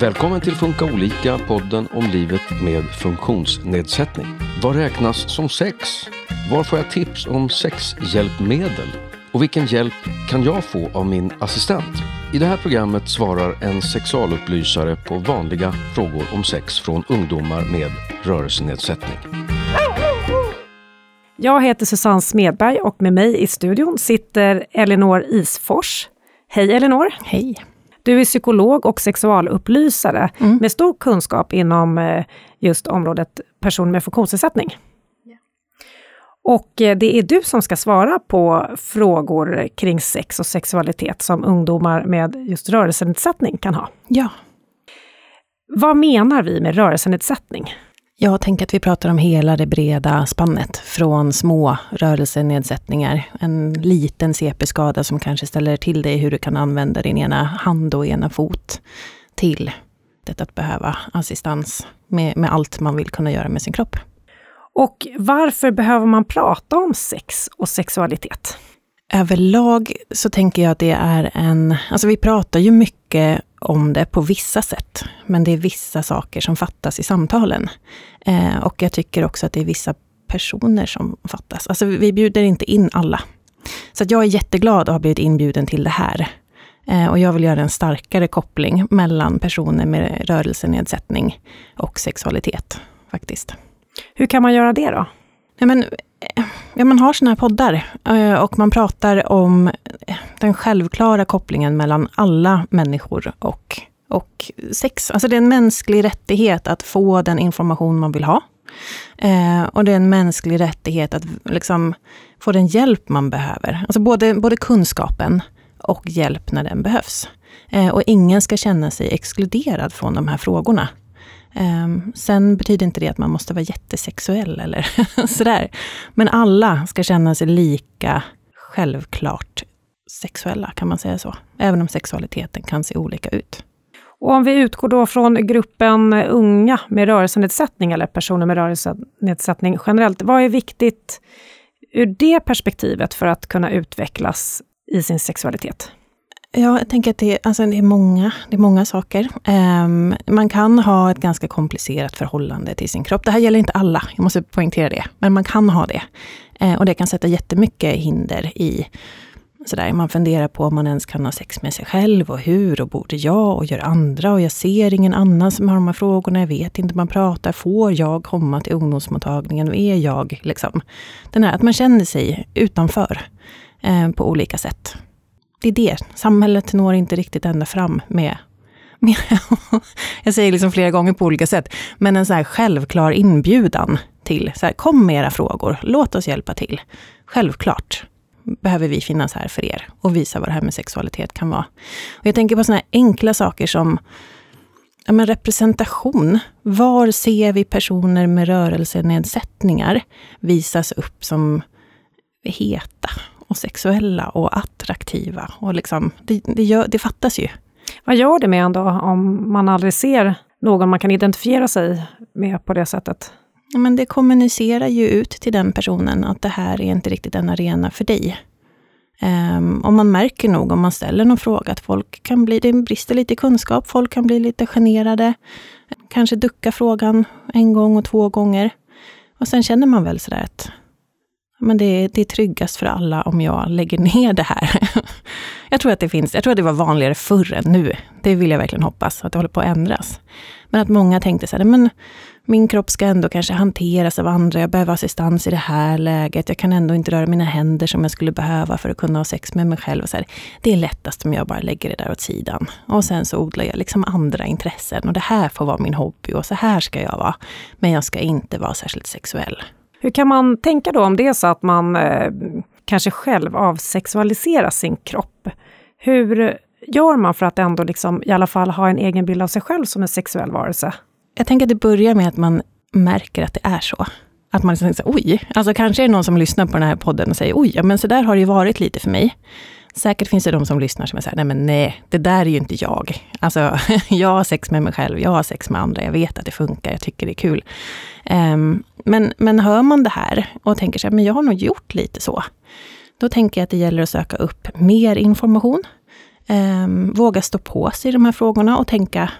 Välkommen till Funka olika, podden om livet med funktionsnedsättning. Vad räknas som sex? Var får jag tips om sexhjälpmedel? Och vilken hjälp kan jag få av min assistent? I det här programmet svarar en sexualupplysare på vanliga frågor om sex från ungdomar med rörelsenedsättning. Jag heter Susanne Smedberg och med mig i studion sitter Elinor Isfors. Hej Elinor! Hej! Du är psykolog och sexualupplysare mm. med stor kunskap inom eh, just området person med funktionsnedsättning. Och eh, det är du som ska svara på frågor kring sex och sexualitet som ungdomar med just rörelsenedsättning kan ha. Ja. Vad menar vi med rörelsenedsättning? Jag tänker att vi pratar om hela det breda spannet, från små rörelsenedsättningar, en liten CP-skada som kanske ställer till dig hur du kan använda din ena hand och ena fot, till det att behöva assistans med, med allt man vill kunna göra med sin kropp. Och varför behöver man prata om sex och sexualitet? Överlag så tänker jag att det är en... Alltså vi pratar ju mycket om det på vissa sätt, men det är vissa saker som fattas i samtalen. Eh, och jag tycker också att det är vissa personer som fattas. Alltså vi bjuder inte in alla. Så jag är jätteglad att ha blivit inbjuden till det här. Eh, och jag vill göra en starkare koppling mellan personer med rörelsenedsättning och sexualitet, faktiskt. Hur kan man göra det då? Ja, men, ja, man har såna här poddar eh, och man pratar om eh, den självklara kopplingen mellan alla människor och, och sex. Alltså det är en mänsklig rättighet att få den information man vill ha. Eh, och det är en mänsklig rättighet att liksom få den hjälp man behöver. Alltså både, både kunskapen och hjälp när den behövs. Och ingen ska känna sig exkluderad från de här frågorna. Um, sen betyder inte det att man måste vara jättesexuell eller sådär. Men alla ska känna sig lika självklart sexuella, kan man säga så. Även om sexualiteten kan se olika ut. Och om vi utgår då från gruppen unga med rörelsenedsättning, eller personer med rörelsenedsättning generellt, vad är viktigt ur det perspektivet för att kunna utvecklas i sin sexualitet? Ja, jag tänker att det, alltså det, är, många, det är många saker. Um, man kan ha ett ganska komplicerat förhållande till sin kropp. Det här gäller inte alla, jag måste poängtera det. Men man kan ha det. Uh, och det kan sätta jättemycket hinder i sådär. Man funderar på om man ens kan ha sex med sig själv och hur och borde jag och gör andra och jag ser ingen annan som har de här frågorna. Jag vet inte, man pratar. Får jag komma till ungdomsmottagningen? Och är jag liksom? Den här att man känner sig utanför uh, på olika sätt det är det. Samhället når inte riktigt ända fram med, med jag säger liksom flera gånger på olika sätt, men en så här självklar inbjudan till, så här, kom med era frågor, låt oss hjälpa till. Självklart behöver vi finnas här för er och visa vad det här med sexualitet kan vara. Och jag tänker på såna här enkla saker som ja, men representation. Var ser vi personer med rörelsenedsättningar visas upp som heta och sexuella och attraktiva. Och liksom, det, det, gör, det fattas ju. Vad gör det med en då, om man aldrig ser någon man kan identifiera sig med på det sättet? Men det kommunicerar ju ut till den personen att det här är inte riktigt en arena för dig. Um, och man märker nog om man ställer någon fråga att folk kan bli, det brister lite i kunskap, folk kan bli lite generade. Kanske ducka frågan en gång och två gånger. Och sen känner man väl sådär att men det, det är tryggast för alla om jag lägger ner det här. jag tror att det finns, jag tror att det var vanligare förr än nu. Det vill jag verkligen hoppas, att det håller på att ändras. Men att många tänkte så här, men min kropp ska ändå kanske hanteras av andra, jag behöver assistans i det här läget, jag kan ändå inte röra mina händer som jag skulle behöva för att kunna ha sex med mig själv. Och så här. Det är lättast om jag bara lägger det där åt sidan. Och sen så odlar jag liksom andra intressen och det här får vara min hobby och så här ska jag vara. Men jag ska inte vara särskilt sexuell. Hur kan man tänka då om det är så att man eh, kanske själv avsexualiserar sin kropp? Hur gör man för att ändå liksom, i alla fall ha en egen bild av sig själv som en sexuell varelse? Jag tänker att det börjar med att man märker att det är så. Att man liksom säger oj, alltså kanske är det någon som lyssnar på den här podden och säger oj, ja, men så där har det ju varit lite för mig. Säkert finns det de som lyssnar som säger, nej men nej, det där är ju inte jag. Alltså, jag har sex med mig själv, jag har sex med andra, jag vet att det funkar, jag tycker det är kul. Um, men, men hör man det här och tänker sig, men jag har nog gjort lite så. Då tänker jag att det gäller att söka upp mer information. Um, våga stå på sig i de här frågorna och tänka,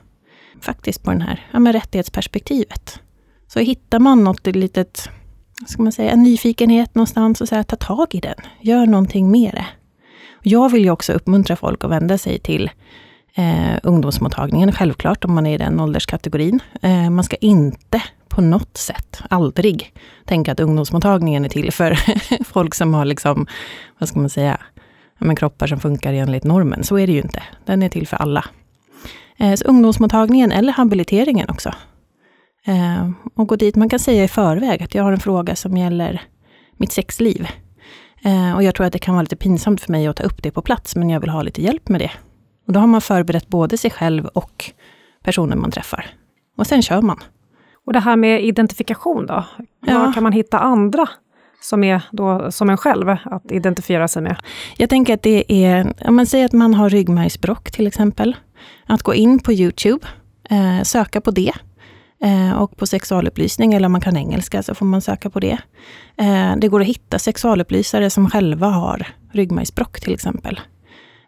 faktiskt på den här ja, med rättighetsperspektivet. Så hittar man något litet, ska man säga, en nyfikenhet någonstans och säga ta tag i den. Gör någonting med det. Jag vill ju också uppmuntra folk att vända sig till eh, ungdomsmottagningen, självklart om man är i den ålderskategorin. Eh, man ska inte på något sätt, aldrig, tänka att ungdomsmottagningen är till för folk som har liksom, vad ska man säga, men kroppar som funkar enligt normen. Så är det ju inte. Den är till för alla. Eh, så ungdomsmottagningen eller habiliteringen också. Eh, och gå dit, man kan säga i förväg att jag har en fråga som gäller mitt sexliv. Eh, och jag tror att det kan vara lite pinsamt för mig att ta upp det på plats, men jag vill ha lite hjälp med det. Och då har man förberett både sig själv och personen man träffar. Och sen kör man. Och det här med identifikation då? Ja. Var kan man hitta andra som är då som en själv att identifiera sig med? Jag tänker att det är, om man säger att man har ryggmärgsbråck till exempel, att gå in på Youtube, eh, söka på det Eh, och på sexualupplysning, eller om man kan engelska så får man söka på det. Eh, det går att hitta sexualupplysare som själva har ryggmärgsbråck till exempel.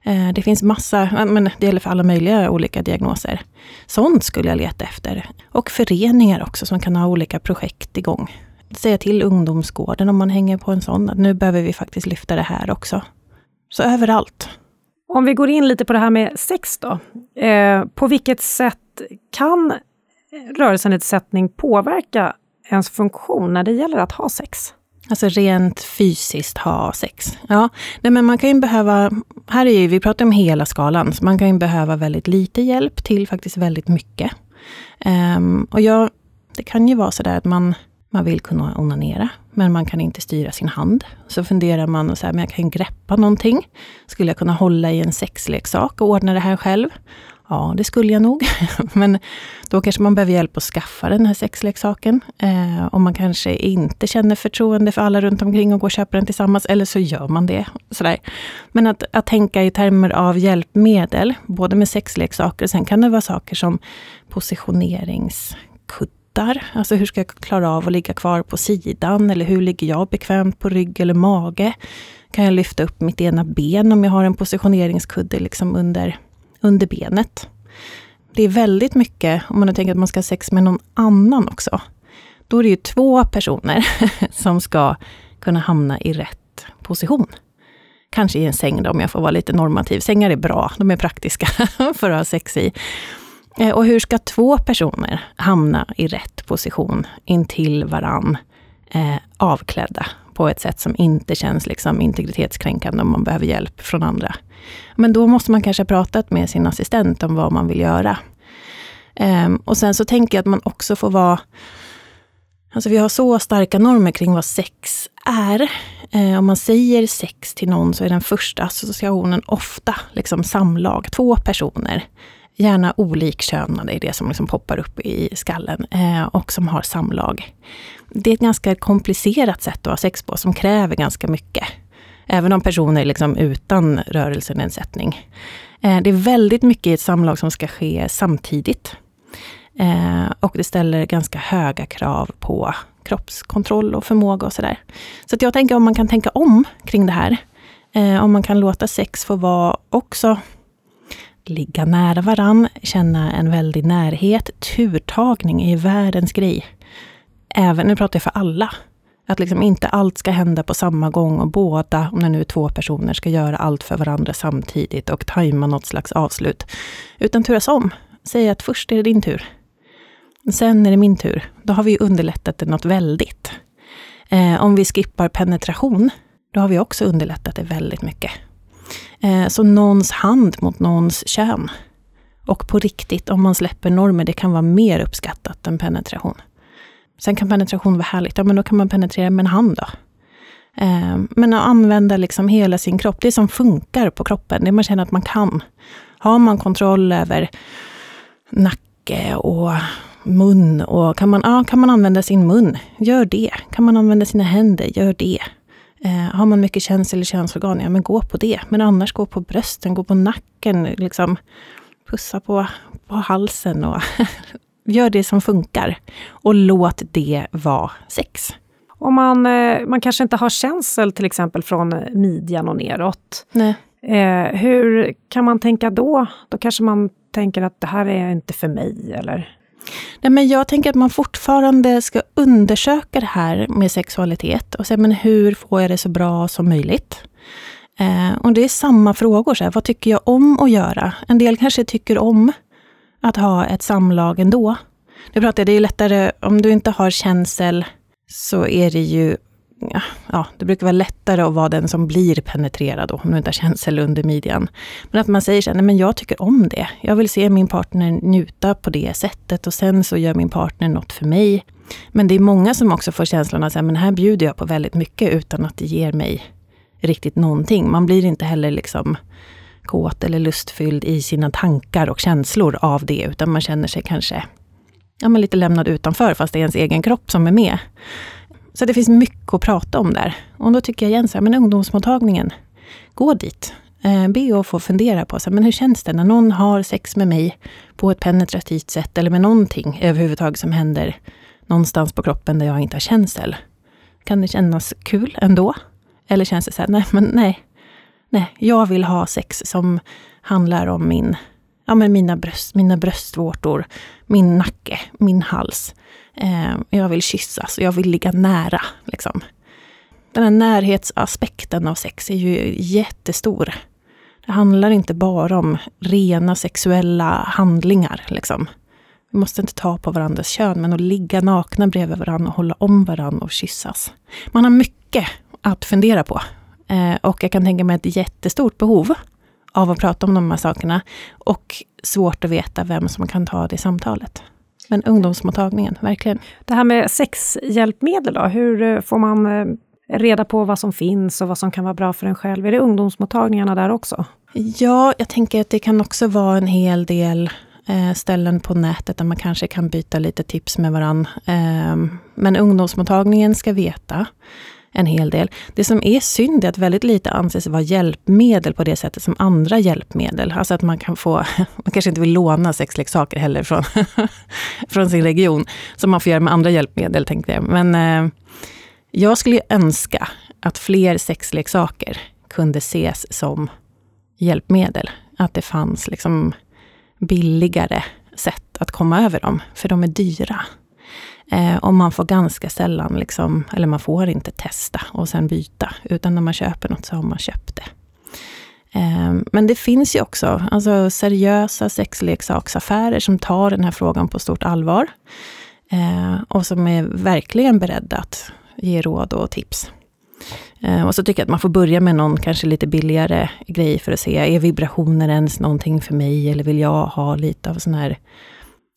Eh, det finns massa, men det gäller för alla möjliga olika diagnoser. Sånt skulle jag leta efter. Och föreningar också som kan ha olika projekt igång. Säga till ungdomsgården om man hänger på en sån, att nu behöver vi faktiskt lyfta det här också. Så överallt. Om vi går in lite på det här med sex då. Eh, på vilket sätt kan rörelsenedsättning påverka ens funktion när det gäller att ha sex? Alltså rent fysiskt ha sex. Ja, nej men man kan ju behöva, här är ju, vi pratar om hela skalan, så man kan ju behöva väldigt lite hjälp till faktiskt väldigt mycket. Um, och jag, det kan ju vara sådär att man, man vill kunna onanera, men man kan inte styra sin hand. Så funderar man och så här, men jag kan greppa någonting. Skulle jag kunna hålla i en sexleksak och ordna det här själv? Ja, det skulle jag nog. Men då kanske man behöver hjälp att skaffa den här sexleksaken. Eh, om man kanske inte känner förtroende för alla runt omkring och går och köper den tillsammans, eller så gör man det. Sådär. Men att, att tänka i termer av hjälpmedel, både med sexleksaker, sen kan det vara saker som positioneringskuddar. Alltså hur ska jag klara av att ligga kvar på sidan? Eller hur ligger jag bekvämt på rygg eller mage? Kan jag lyfta upp mitt ena ben om jag har en positioneringskudde liksom under under benet. Det är väldigt mycket, om man tänker att man ska ha sex med någon annan också. Då är det ju två personer som ska kunna hamna i rätt position. Kanske i en säng då, om jag får vara lite normativ. Sängar är bra, de är praktiska för att ha sex i. Eh, och hur ska två personer hamna i rätt position intill varann, eh, avklädda på ett sätt som inte känns liksom integritetskränkande om man behöver hjälp från andra. Men då måste man kanske ha pratat med sin assistent om vad man vill göra. Um, och sen så tänker jag att man också får vara Alltså vi har så starka normer kring vad sex är. Eh, om man säger sex till någon så är den första associationen ofta liksom samlag, två personer. Gärna olikkönade är det som liksom poppar upp i skallen eh, och som har samlag. Det är ett ganska komplicerat sätt att ha sex på som kräver ganska mycket. Även om personer liksom utan rörelsenedsättning. Eh, det är väldigt mycket i ett samlag som ska ske samtidigt. Eh, och det ställer ganska höga krav på kroppskontroll och förmåga och sådär. Så att jag tänker om man kan tänka om kring det här. Eh, om man kan låta sex få vara också ligga nära varann, känna en väldig närhet. Turtagning är världens grej. Även, nu pratar jag för alla, att liksom inte allt ska hända på samma gång och båda, om det nu är två personer, ska göra allt för varandra samtidigt och tajma något slags avslut. Utan turas om. Säg att först är det din tur. Sen är det min tur. Då har vi underlättat det något väldigt. Eh, om vi skippar penetration, då har vi också underlättat det väldigt mycket. Eh, så någons hand mot någons kön. Och på riktigt, om man släpper normer, det kan vara mer uppskattat än penetration. Sen kan penetration vara härligt, ja men då kan man penetrera med en hand då. Eh, men att använda liksom hela sin kropp, det som funkar på kroppen, det man känner att man kan. Har man kontroll över nacke och mun och kan man, ja, kan man använda sin mun, gör det. Kan man använda sina händer, gör det. Eh, har man mycket känsel eller könsorgan, ja men gå på det. Men annars gå på brösten, gå på nacken, liksom pussa på, på halsen och gör det som funkar. Och låt det vara sex. Om man, eh, man kanske inte har känsel till exempel från midjan och neråt. Nej. Eh, hur kan man tänka då? Då kanske man tänker att det här är inte för mig, eller? Nej, men jag tänker att man fortfarande ska undersöka det här med sexualitet och se men hur får jag det så bra som möjligt. Eh, och det är samma frågor. Så här, vad tycker jag om att göra? En del kanske tycker om att ha ett samlag ändå. Det pratar det är lättare, om du inte har känsel, så är det ju ja, det brukar vara lättare att vara den som blir penetrerad då, om du inte har känsel under midjan. Men att man säger så här, nej men jag tycker om det. Jag vill se min partner njuta på det sättet och sen så gör min partner något för mig. Men det är många som också får känslan att men här bjuder jag på väldigt mycket utan att det ger mig riktigt någonting. Man blir inte heller liksom kåt eller lustfylld i sina tankar och känslor av det, utan man känner sig kanske ja, men lite lämnad utanför, fast det är ens egen kropp som är med. Så det finns mycket att prata om där. Och då tycker jag igen, så här, men ungdomsmottagningen, gå dit. Eh, be att få fundera på, så här, men hur känns det när någon har sex med mig på ett penetrativt sätt, eller med någonting överhuvudtaget som händer någonstans på kroppen där jag inte har känsel. Kan det kännas kul ändå? Eller känns det så här, nej, men nej, nej, jag vill ha sex som handlar om min, ja, men mina, bröst, mina bröstvårtor, min nacke, min hals. Eh, jag vill kyssas och jag vill ligga nära. Liksom. Den här närhetsaspekten av sex är ju jättestor. Det handlar inte bara om rena sexuella handlingar. Liksom. Vi måste inte ta på varandras kön, men att ligga nakna bredvid varandra och hålla om varandra och kyssas. Man har mycket att fundera på. Eh, och jag kan tänka mig ett jättestort behov av att prata om de här sakerna. Och svårt att veta vem som kan ta det samtalet. Men ungdomsmottagningen, verkligen. Det här med sexhjälpmedel då, hur eh, får man eh, reda på vad som finns och vad som kan vara bra för en själv? Är det ungdomsmottagningarna där också? Ja, jag tänker att det kan också vara en hel del eh, ställen på nätet där man kanske kan byta lite tips med varandra. Men ungdomsmottagningen ska veta en hel del. Det som är synd är att väldigt lite anses vara hjälpmedel på det sättet som andra hjälpmedel. Alltså att man kan få, man kanske inte vill låna sexleksaker heller från, från sin region, som man får göra med andra hjälpmedel, tänkte jag. Men eh, jag skulle önska att fler sexleksaker kunde ses som hjälpmedel. Att det fanns liksom billigare sätt att komma över dem, för de är dyra. Eh, och man får ganska sällan, liksom, eller man får inte testa och sen byta. Utan när man köper något så har man köpt det. Eh, men det finns ju också alltså, seriösa sexleksaksaffärer som tar den här frågan på stort allvar. Eh, och som är verkligen beredda att ge råd och tips. Eh, och så tycker jag att man får börja med någon kanske lite billigare grej för att se, är vibrationer ens någonting för mig? Eller vill jag ha lite av sån här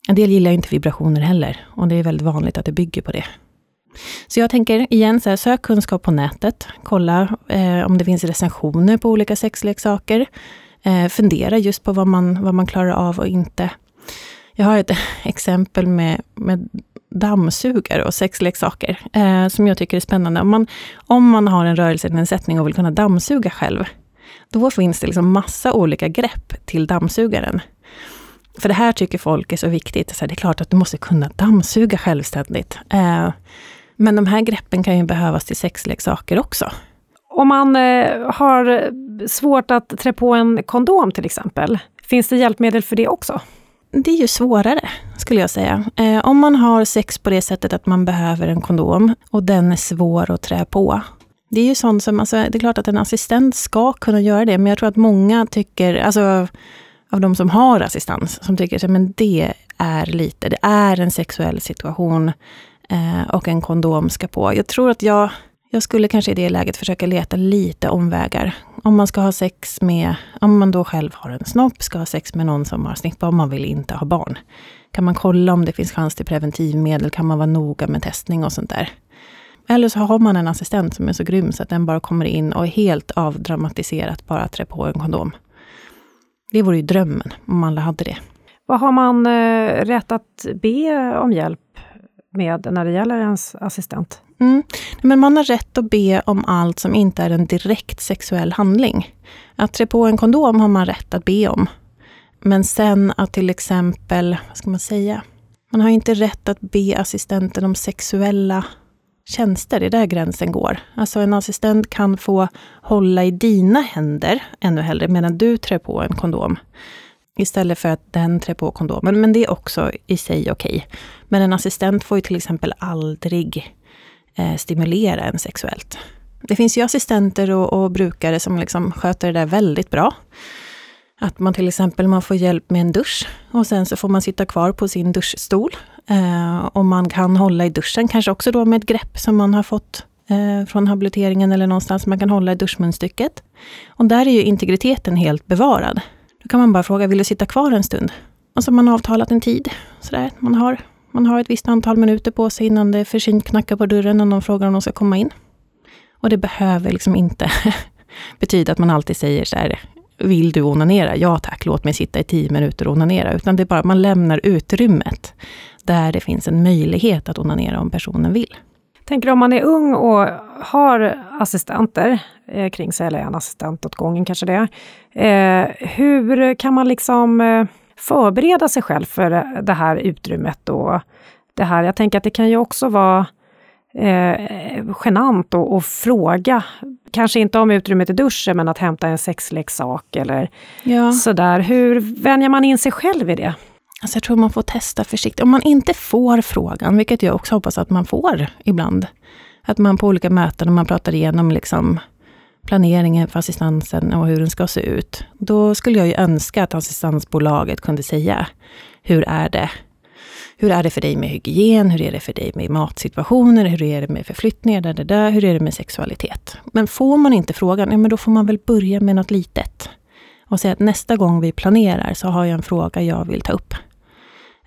en del gillar inte vibrationer heller och det är väldigt vanligt att det bygger på det. Så jag tänker igen, så här, sök kunskap på nätet. Kolla eh, om det finns recensioner på olika sexleksaker. Eh, fundera just på vad man, vad man klarar av och inte. Jag har ett exempel med, med dammsugare och sexleksaker eh, som jag tycker är spännande. Om man, om man har en rörelsenedsättning och vill kunna dammsuga själv, då finns det liksom massa olika grepp till dammsugaren. För det här tycker folk är så viktigt. Så det är klart att du måste kunna dammsuga självständigt. Eh, men de här greppen kan ju behövas till sexleksaker också. Om man eh, har svårt att trä på en kondom till exempel, finns det hjälpmedel för det också? Det är ju svårare, skulle jag säga. Eh, om man har sex på det sättet att man behöver en kondom och den är svår att trä på. Det är ju sånt som, alltså, det är klart att en assistent ska kunna göra det, men jag tror att många tycker, alltså av de som har assistans som tycker att det är lite, det är en sexuell situation eh, och en kondom ska på. Jag tror att jag, jag skulle kanske i det läget försöka leta lite omvägar. Om man ska ha sex med, om man då själv har en snopp, ska ha sex med någon som har snippa, om man vill inte ha barn. Kan man kolla om det finns chans till preventivmedel? Kan man vara noga med testning och sånt där? Eller så har man en assistent som är så grym så att den bara kommer in och helt avdramatiserat bara trä på en kondom. Det vore ju drömmen om alla hade det. Vad har man eh, rätt att be om hjälp med när det gäller ens assistent? Mm. Men man har rätt att be om allt som inte är en direkt sexuell handling. Att trä på en kondom har man rätt att be om. Men sen att till exempel, vad ska man säga? Man har inte rätt att be assistenten om sexuella tjänster, det är där gränsen går. Alltså en assistent kan få hålla i dina händer ännu hellre medan du trär på en kondom. Istället för att den trär på kondomen. Men det är också i sig okej. Okay. Men en assistent får ju till exempel aldrig eh, stimulera en sexuellt. Det finns ju assistenter och, och brukare som liksom sköter det där väldigt bra. Att man till exempel man får hjälp med en dusch och sen så får man sitta kvar på sin duschstol. Eh, och man kan hålla i duschen, kanske också då med ett grepp som man har fått eh, från habiliteringen eller någonstans. Man kan hålla i duschmunstycket. Och där är ju integriteten helt bevarad. Då kan man bara fråga, vill du sitta kvar en stund? Och så har man avtalat en tid. Sådär. Man, har, man har ett visst antal minuter på sig innan det försynt knackar på dörren och någon frågar om de ska komma in. Och det behöver liksom inte betyda att man alltid säger så här, vill du onanera? Ja tack, låt mig sitta i tio minuter och onanera. Utan det är bara, man lämnar utrymmet där det finns en möjlighet att onanera om personen vill. Tänker om man är ung och har assistenter eh, kring sig, eller en assistent åt gången kanske det är. Eh, hur kan man liksom eh, förbereda sig själv för det här utrymmet och det här? Jag tänker att det kan ju också vara eh, genant att fråga, kanske inte om utrymmet i duschen, men att hämta en sexleksak eller ja. sådär. Hur vänjer man in sig själv i det? Alltså jag tror man får testa försiktigt. Om man inte får frågan, vilket jag också hoppas att man får ibland, att man på olika möten, man pratar igenom liksom planeringen för assistansen och hur den ska se ut, då skulle jag ju önska att assistansbolaget kunde säga, hur är det? Hur är det för dig med hygien? Hur är det för dig med matsituationer? Hur är det med förflyttningar? Där, där, där. Hur är det med sexualitet? Men får man inte frågan, ja, men då får man väl börja med något litet. Och säga att nästa gång vi planerar så har jag en fråga jag vill ta upp.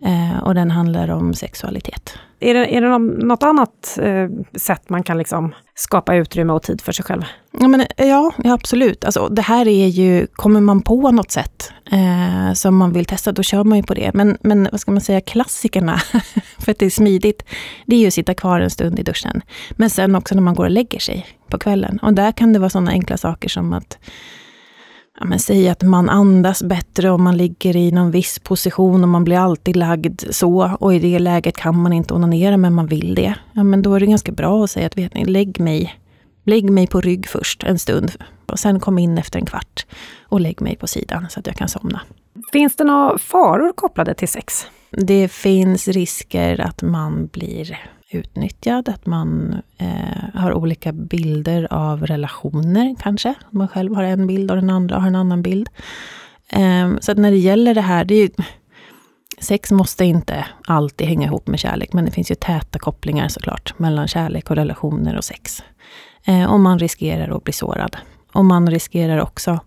Eh, och den handlar om sexualitet. Är det, är det något annat eh, sätt man kan liksom skapa utrymme och tid för sig själv? Ja, men, ja, ja absolut. Alltså, det här är ju, kommer man på något sätt eh, som man vill testa, då kör man ju på det. Men, men vad ska man säga, klassikerna, för att det är smidigt, det är ju att sitta kvar en stund i duschen. Men sen också när man går och lägger sig på kvällen. Och där kan det vara sådana enkla saker som att ja, men säg att man andas bättre om man ligger i någon viss position och man blir alltid lagd så och i det läget kan man inte onanera men man vill det. Ja, men då är det ganska bra att säga att vet ni, lägg mig, lägg mig på rygg först en stund och sen kom in efter en kvart och lägg mig på sidan så att jag kan somna. Finns det några faror kopplade till sex? Det finns risker att man blir utnyttjad, att man eh, har olika bilder av relationer kanske. Man själv har en bild och den andra har en annan bild. Eh, så att när det gäller det här, det är ju, sex måste inte alltid hänga ihop med kärlek, men det finns ju täta kopplingar såklart mellan kärlek och relationer och sex. Eh, och man riskerar att bli sårad. Och man riskerar också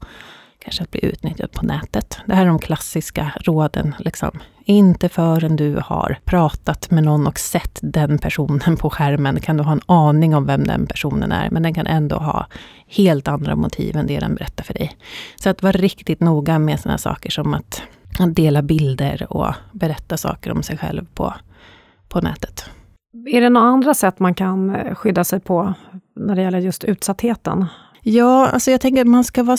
kanske att bli utnyttjad på nätet. Det här är de klassiska råden. Liksom. Inte förrän du har pratat med någon och sett den personen på skärmen kan du ha en aning om vem den personen är. Men den kan ändå ha helt andra motiv än det den berättar för dig. Så att vara riktigt noga med sådana saker som att dela bilder och berätta saker om sig själv på, på nätet. Är det några andra sätt man kan eh, skydda sig på när det gäller just utsattheten? Ja, alltså jag tänker att man ska vara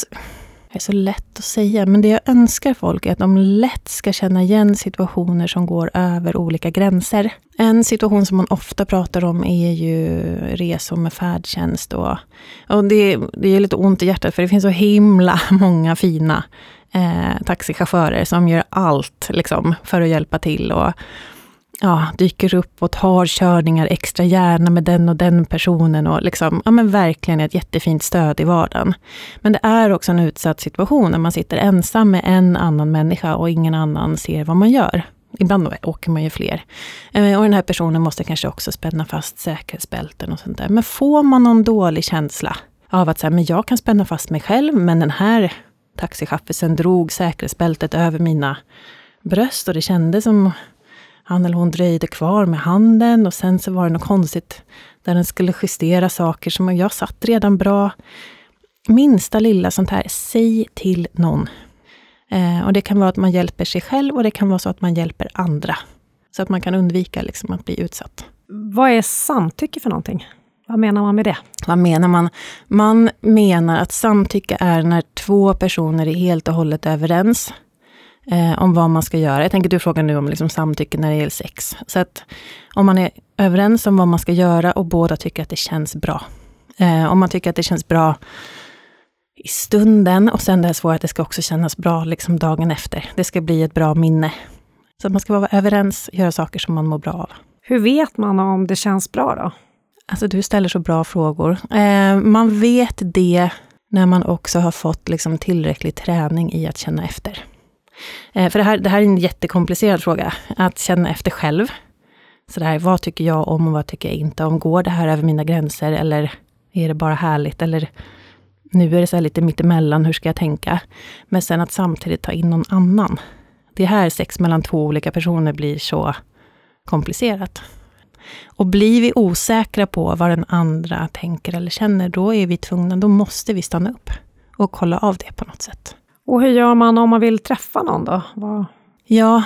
är så lätt att säga, men det jag önskar folk är att de lätt ska känna igen situationer som går över olika gränser. En situation som man ofta pratar om är ju resor med färdtjänst. Och, och det, det är lite ont i hjärtat, för det finns så himla många fina eh, taxichaufförer som gör allt liksom, för att hjälpa till. Och, ja, dyker upp och tar körningar extra gärna med den och den personen och liksom, ja men verkligen ett jättefint stöd i vardagen. Men det är också en utsatt situation när man sitter ensam med en annan människa och ingen annan ser vad man gör. Ibland åker man ju fler. Eh, och den här personen måste kanske också spänna fast säkerhetsbälten och sånt där. Men får man någon dålig känsla av att säga, men jag kan spänna fast mig själv, men den här taxichaffisen drog säkerhetsbältet över mina bröst och det kändes som han eller hon dröjde kvar med handen och sen så var det något konstigt där den skulle justera saker som jag satt redan bra. Minsta lilla sånt här, säg till någon. Eh, och det kan vara att man hjälper sig själv och det kan vara så att man hjälper andra. Så att man kan undvika liksom att bli utsatt. Vad är samtycke för någonting? Vad menar man med det? Vad menar man? Man menar att samtycke är när två personer är helt och hållet överens eh, om vad man ska göra. Jag tänker du frågar nu om liksom samtycke när det gäller sex. Så att om man är överens om vad man ska göra och båda tycker att det känns bra. Eh, om man tycker att det känns bra i stunden och sen det här svåra att det ska också kännas bra liksom dagen efter. Det ska bli ett bra minne. Så man ska vara överens, göra saker som man mår bra av. Hur vet man om det känns bra då? Alltså du ställer så bra frågor. Eh, man vet det när man också har fått liksom tillräcklig träning i att känna efter. Eh, för det här, det här är en jättekomplicerad fråga, att känna efter själv. Så det här, vad tycker jag om och vad tycker jag inte om? Går det här över mina gränser eller är det bara härligt? Eller nu är det så lite mittemellan, hur ska jag tänka? Men sen att samtidigt ta in någon annan. Det här sex mellan två olika personer blir så komplicerat. Och blir vi osäkra på vad den andra tänker eller känner, då är vi tvungna, då måste vi stanna upp och kolla av det på något sätt. Och hur gör man om man vill träffa någon då? Vad... Ja,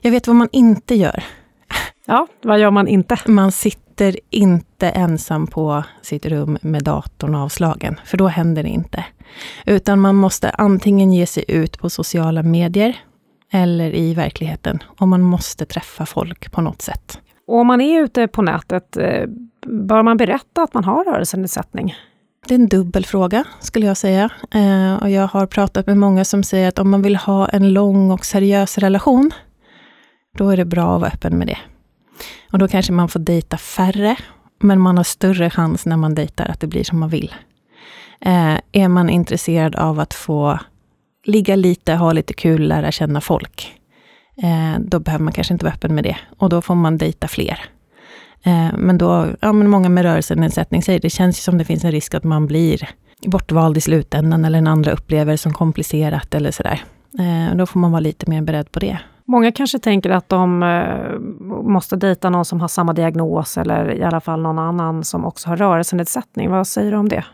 jag vet vad man inte gör. Ja, vad gör man inte? Man sitter inte ensam på sitt rum med datorn avslagen, för då händer det inte. Utan man måste antingen ge sig ut på sociala medier eller i verkligheten. Och man måste träffa folk på något sätt. Och om man är ute på nätet, eh, bör man berätta att man har rörelsenedsättning? Det är en dubbel fråga, skulle jag säga. Eh, och jag har pratat med många som säger att om man vill ha en lång och seriös relation, då är det bra att vara öppen med det. Och då kanske man får dejta färre, men man har större chans när man dejtar att det blir som man vill. Eh, är man intresserad av att få ligga lite, ha lite kul, lära känna folk, eh, då behöver man kanske inte vara öppen med det. Och då får man dejta fler. Eh, men då, ja men många med rörelsenedsättning säger, det känns som det finns en risk att man blir bortvald i slutändan, eller en andra upplever som komplicerat eller sådär. Eh, då får man vara lite mer beredd på det. Många kanske tänker att de eh, måste dejta någon som har samma diagnos eller i alla fall någon annan som också har rörelsenedsättning. Vad säger du om det?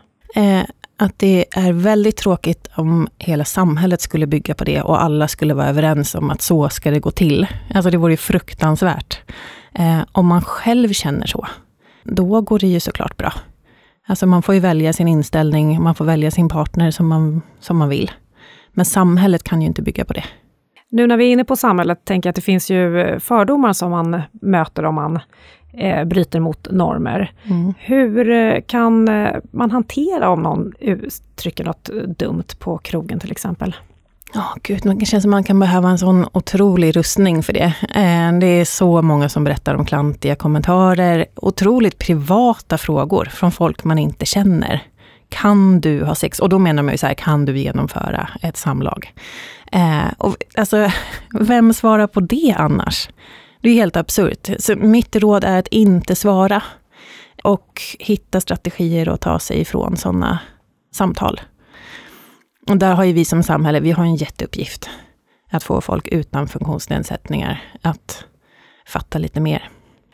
Att det är väldigt tråkigt om hela samhället skulle bygga på det och alla skulle vara överens om att så ska det gå till. Alltså det vore ju fruktansvärt. Eh, om man själv känner så, då går det ju såklart bra. Alltså man får ju välja sin inställning, man får välja sin partner som man, som man vill. Men samhället kan ju inte bygga på det. Nu när vi är inne på samhället, tänker jag att det finns ju fördomar som man möter om man eh, bryter mot normer. Mm. Hur eh, kan eh, man hantera om någon uttrycker något dumt på krogen till exempel? Ja, oh, gud, det känns som man kan behöva en sån otrolig rustning för det. Eh, det är så många som berättar om klantiga kommentarer, otroligt privata frågor från folk man inte känner. Kan du ha sex? Och då menar man ju så här, kan du genomföra ett samlag? Eh, och, alltså, vem svarar på det annars? Det är helt absurt. Så mitt råd är att inte svara. Och hitta strategier att ta sig ifrån sådana samtal. Och där har ju vi som samhälle, vi har en jätteuppgift. Att få folk utan funktionsnedsättningar att fatta lite mer.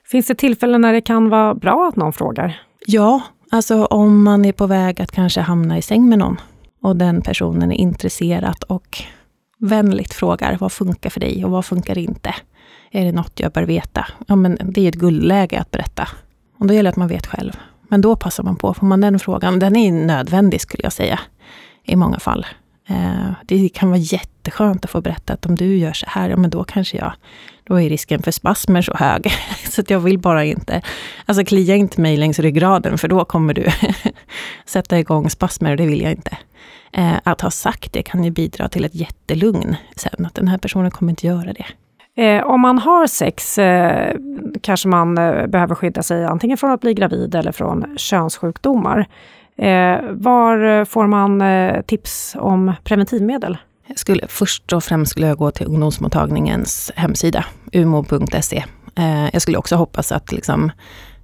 Finns det tillfällen när det kan vara bra att någon frågar? Ja, alltså om man är på väg att kanske hamna i säng med någon och den personen är intresserad och vänligt frågar vad funkar för dig och vad funkar inte? Är det något jag bör veta? Ja, men det är ett guldläge att berätta. Och då gäller det att man vet själv. Men då passar man på. Får man den frågan, den är nödvändig skulle jag säga i många fall. Eh, det kan vara jätteskönt att få berätta att om du gör så här, ja men då kanske jag, då är risken för spasmer så hög. så att jag vill bara inte, alltså klia inte mig längs ryggraden för då kommer du sätta igång spasmer och det vill jag inte. Eh, att ha sagt det kan ju bidra till ett jättelugn sen, att den här personen kommer inte göra det. Eh, om man har sex eh, kanske man eh, behöver skydda sig antingen från att bli gravid eller från könssjukdomar. Eh, var får man eh, tips om preventivmedel? Jag skulle, först och främst skulle jag gå till ungdomsmottagningens hemsida, umo.se. Eh, jag skulle också hoppas att liksom,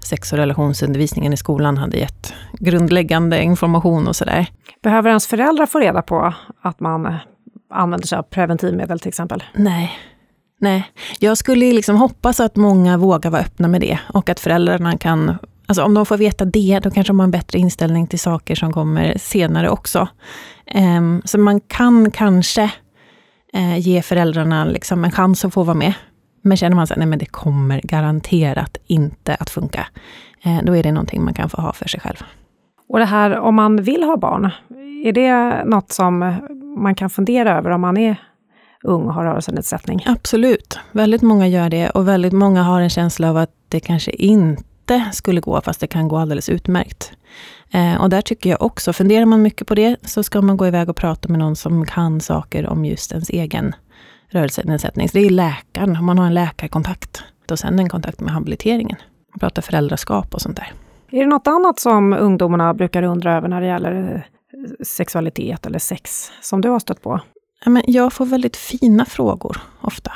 sex och relationsundervisningen i skolan hade gett grundläggande information och sådär. Behöver ens föräldrar få reda på att man använder sig av preventivmedel till exempel? Nej, Nej, jag skulle liksom hoppas att många vågar vara öppna med det och att föräldrarna kan, alltså om de får veta det, då kanske de har en bättre inställning till saker som kommer senare också. Um, så man kan kanske uh, ge föräldrarna liksom en chans att få vara med. Men känner man att det kommer garanterat inte att funka, uh, då är det någonting man kan få ha för sig själv. Och det här om man vill ha barn, är det något som man kan fundera över om man är ung och har rörelsenedsättning? Absolut, väldigt många gör det och väldigt många har en känsla av att det kanske inte skulle gå, fast det kan gå alldeles utmärkt. Eh, och där tycker jag också, funderar man mycket på det, så ska man gå iväg och prata med någon som kan saker om just ens egen rörelsenedsättning. Så det är läkaren, om man har en läkarkontakt. Och sen en kontakt med habiliteringen. Man pratar föräldraskap och sånt där. Är det något annat som ungdomarna brukar undra över när det gäller eh, sexualitet eller sex, som du har stött på? jag får väldigt fina frågor ofta.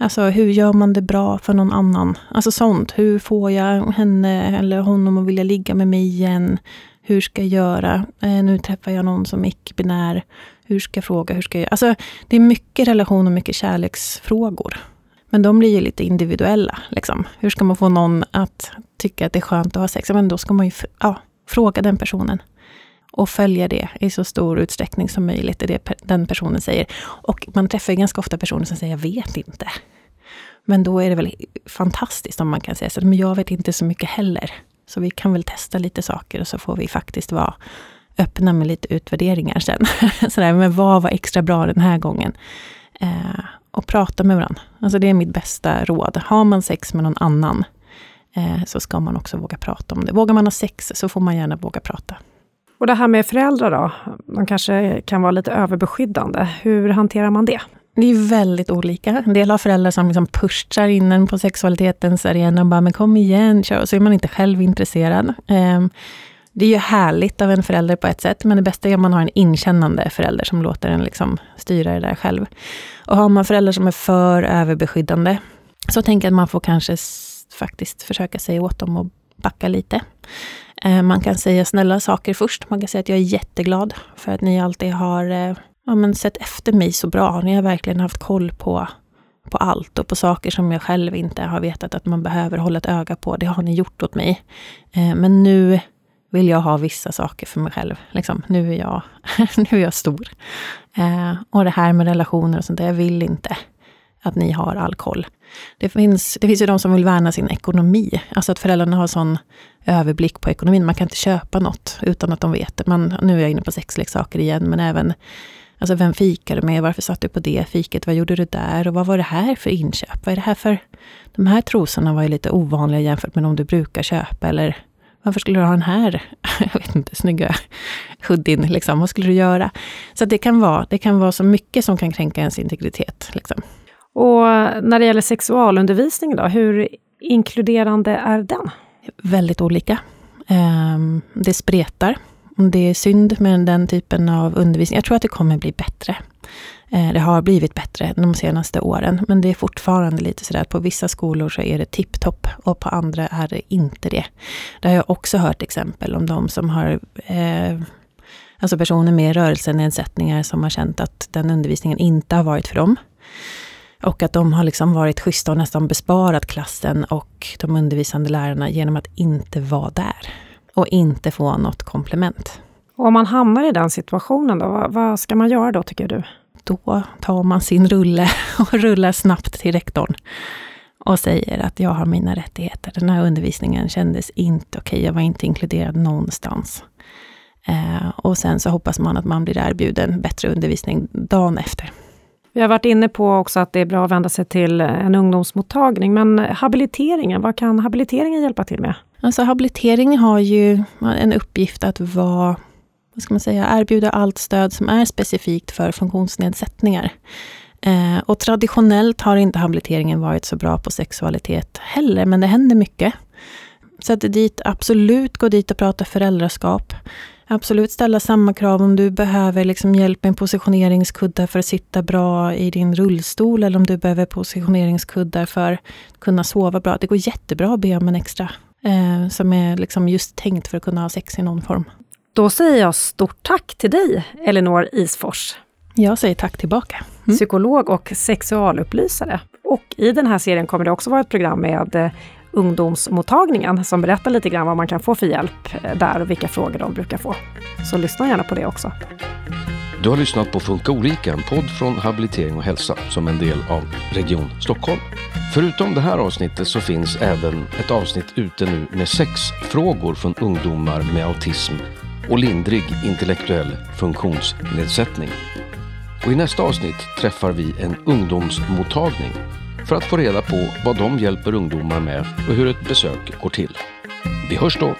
Alltså hur gör man det bra för någon annan? Alltså sånt. Hur får jag henne eller honom att vilja ligga med mig igen? Hur ska jag göra? Eh, nu träffar jag någon som är icke-binär. Hur ska jag fråga? Hur ska jag göra? Alltså det är mycket relation och mycket kärleksfrågor. Men de blir ju lite individuella. Liksom. Hur ska man få någon att tycka att det är skönt att ha sex? Men då ska man ju ja, fråga den personen. Och följa det i så stor utsträckning som möjligt, är det den personen säger. Och man träffar ganska ofta personer som säger, jag vet inte. Men då är det väl fantastiskt om man kan säga så, men jag vet inte så mycket heller. Så vi kan väl testa lite saker och så får vi faktiskt vara öppna med lite utvärderingar sen. Sådär, men vad var extra bra den här gången? Eh, och prata med varandra. Alltså det är mitt bästa råd. Har man sex med någon annan, eh, så ska man också våga prata om det. Vågar man ha sex, så får man gärna våga prata. Och det här med föräldrar då? De kanske kan vara lite överbeskyddande. Hur hanterar man det? Det är väldigt olika. En del har föräldrar som liksom pushar in en på sexualitetens arena och bara, men kom igen, kör. Så är man inte själv intresserad. Ehm, det är ju härligt av en förälder på ett sätt, men det bästa är om man har en inkännande förälder som låter en liksom styra det där själv. Och har man föräldrar som är för överbeskyddande, så tänker jag att man får kanske faktiskt försöka säga åt dem att backa lite. Eh, man kan säga snälla saker först. Man kan säga att jag är jätteglad för att ni alltid har eh, ja, men sett efter mig så bra. Ni har verkligen haft koll på, på allt och på saker som jag själv inte har vetat att man behöver hålla ett öga på. Det har ni gjort åt mig. Eh, men nu vill jag ha vissa saker för mig själv. Liksom, nu, är jag, nu är jag stor. Och det här med relationer och sånt där, jag vill inte att ni har all koll. Det finns, det finns ju de som vill värna sin ekonomi. Alltså att föräldrarna har sån överblick på ekonomin. Man kan inte köpa något utan att de vet det. Man, nu är jag inne på sexleksaker igen, men även Alltså vem fikar du med? Varför satt du på det fiket? Vad gjorde du där? Och vad var det här för inköp? Vad är det här för... De här trosorna var ju lite ovanliga jämfört med de du brukar köpa. Eller varför skulle du ha den här, jag vet inte, snygga hoodien? Liksom. Vad skulle du göra? Så det kan, vara, det kan vara så mycket som kan kränka ens integritet. Liksom. Och när det gäller sexualundervisning då, hur inkluderande är den? Väldigt olika. Ehm, det spretar. Det är synd med den typen av undervisning. Jag tror att det kommer bli bättre. Eh, det har blivit bättre de senaste åren, men det är fortfarande lite sådär att på vissa skolor så är det tipptopp och på andra är det inte det. Det har jag också hört exempel om de som har eh, Alltså personer med rörelsenedsättningar som har känt att den undervisningen inte har varit för dem. Och att de har liksom varit schyssta och nästan besparat klassen och de undervisande lärarna genom att inte vara där. Och inte få något komplement. Och om man hamnar i den situationen, då, vad, vad ska man göra då tycker du? Då tar man sin rulle och rullar snabbt till rektorn och säger att jag har mina rättigheter. Den här undervisningen kändes inte okej, okay. jag var inte inkluderad någonstans. Eh, och sen så hoppas man att man blir erbjuden bättre undervisning dagen efter. Vi har varit inne på också att det är bra att vända sig till en ungdomsmottagning, men habiliteringen, vad kan habiliteringen hjälpa till med? Alltså habilitering har ju en uppgift att vara, vad ska man säga, erbjuda allt stöd som är specifikt för funktionsnedsättningar. Eh, och traditionellt har inte habiliteringen varit så bra på sexualitet heller, men det händer mycket. Så att dit, absolut gå dit och prata föräldraskap. Absolut ställa samma krav om du behöver liksom hjälp med en positioneringskuddar för att sitta bra i din rullstol eller om du behöver positioneringskuddar för att kunna sova bra. Det går jättebra att be om en extra eh, som är liksom just tänkt för att kunna ha sex i någon form. Då säger jag stort tack till dig, Elinor Isfors. Jag säger tack tillbaka. Mm. Psykolog och sexualupplysare. Och i den här serien kommer det också vara ett program med eh, ungdomsmottagningen som berättar lite grann vad man kan få för hjälp eh, där och vilka frågor de brukar få. Så lyssna gärna på det också. Du har lyssnat på Funka olika, en podd från Habilitering och hälsa som en del av Region Stockholm. Förutom det här avsnittet så finns även ett avsnitt ute nu med sex frågor från ungdomar med autism och lindrig intellektuell funktionsnedsättning. Och I nästa avsnitt träffar vi en ungdomsmottagning för att få reda på vad de hjälper ungdomar med och hur ett besök går till. Vi hörs då!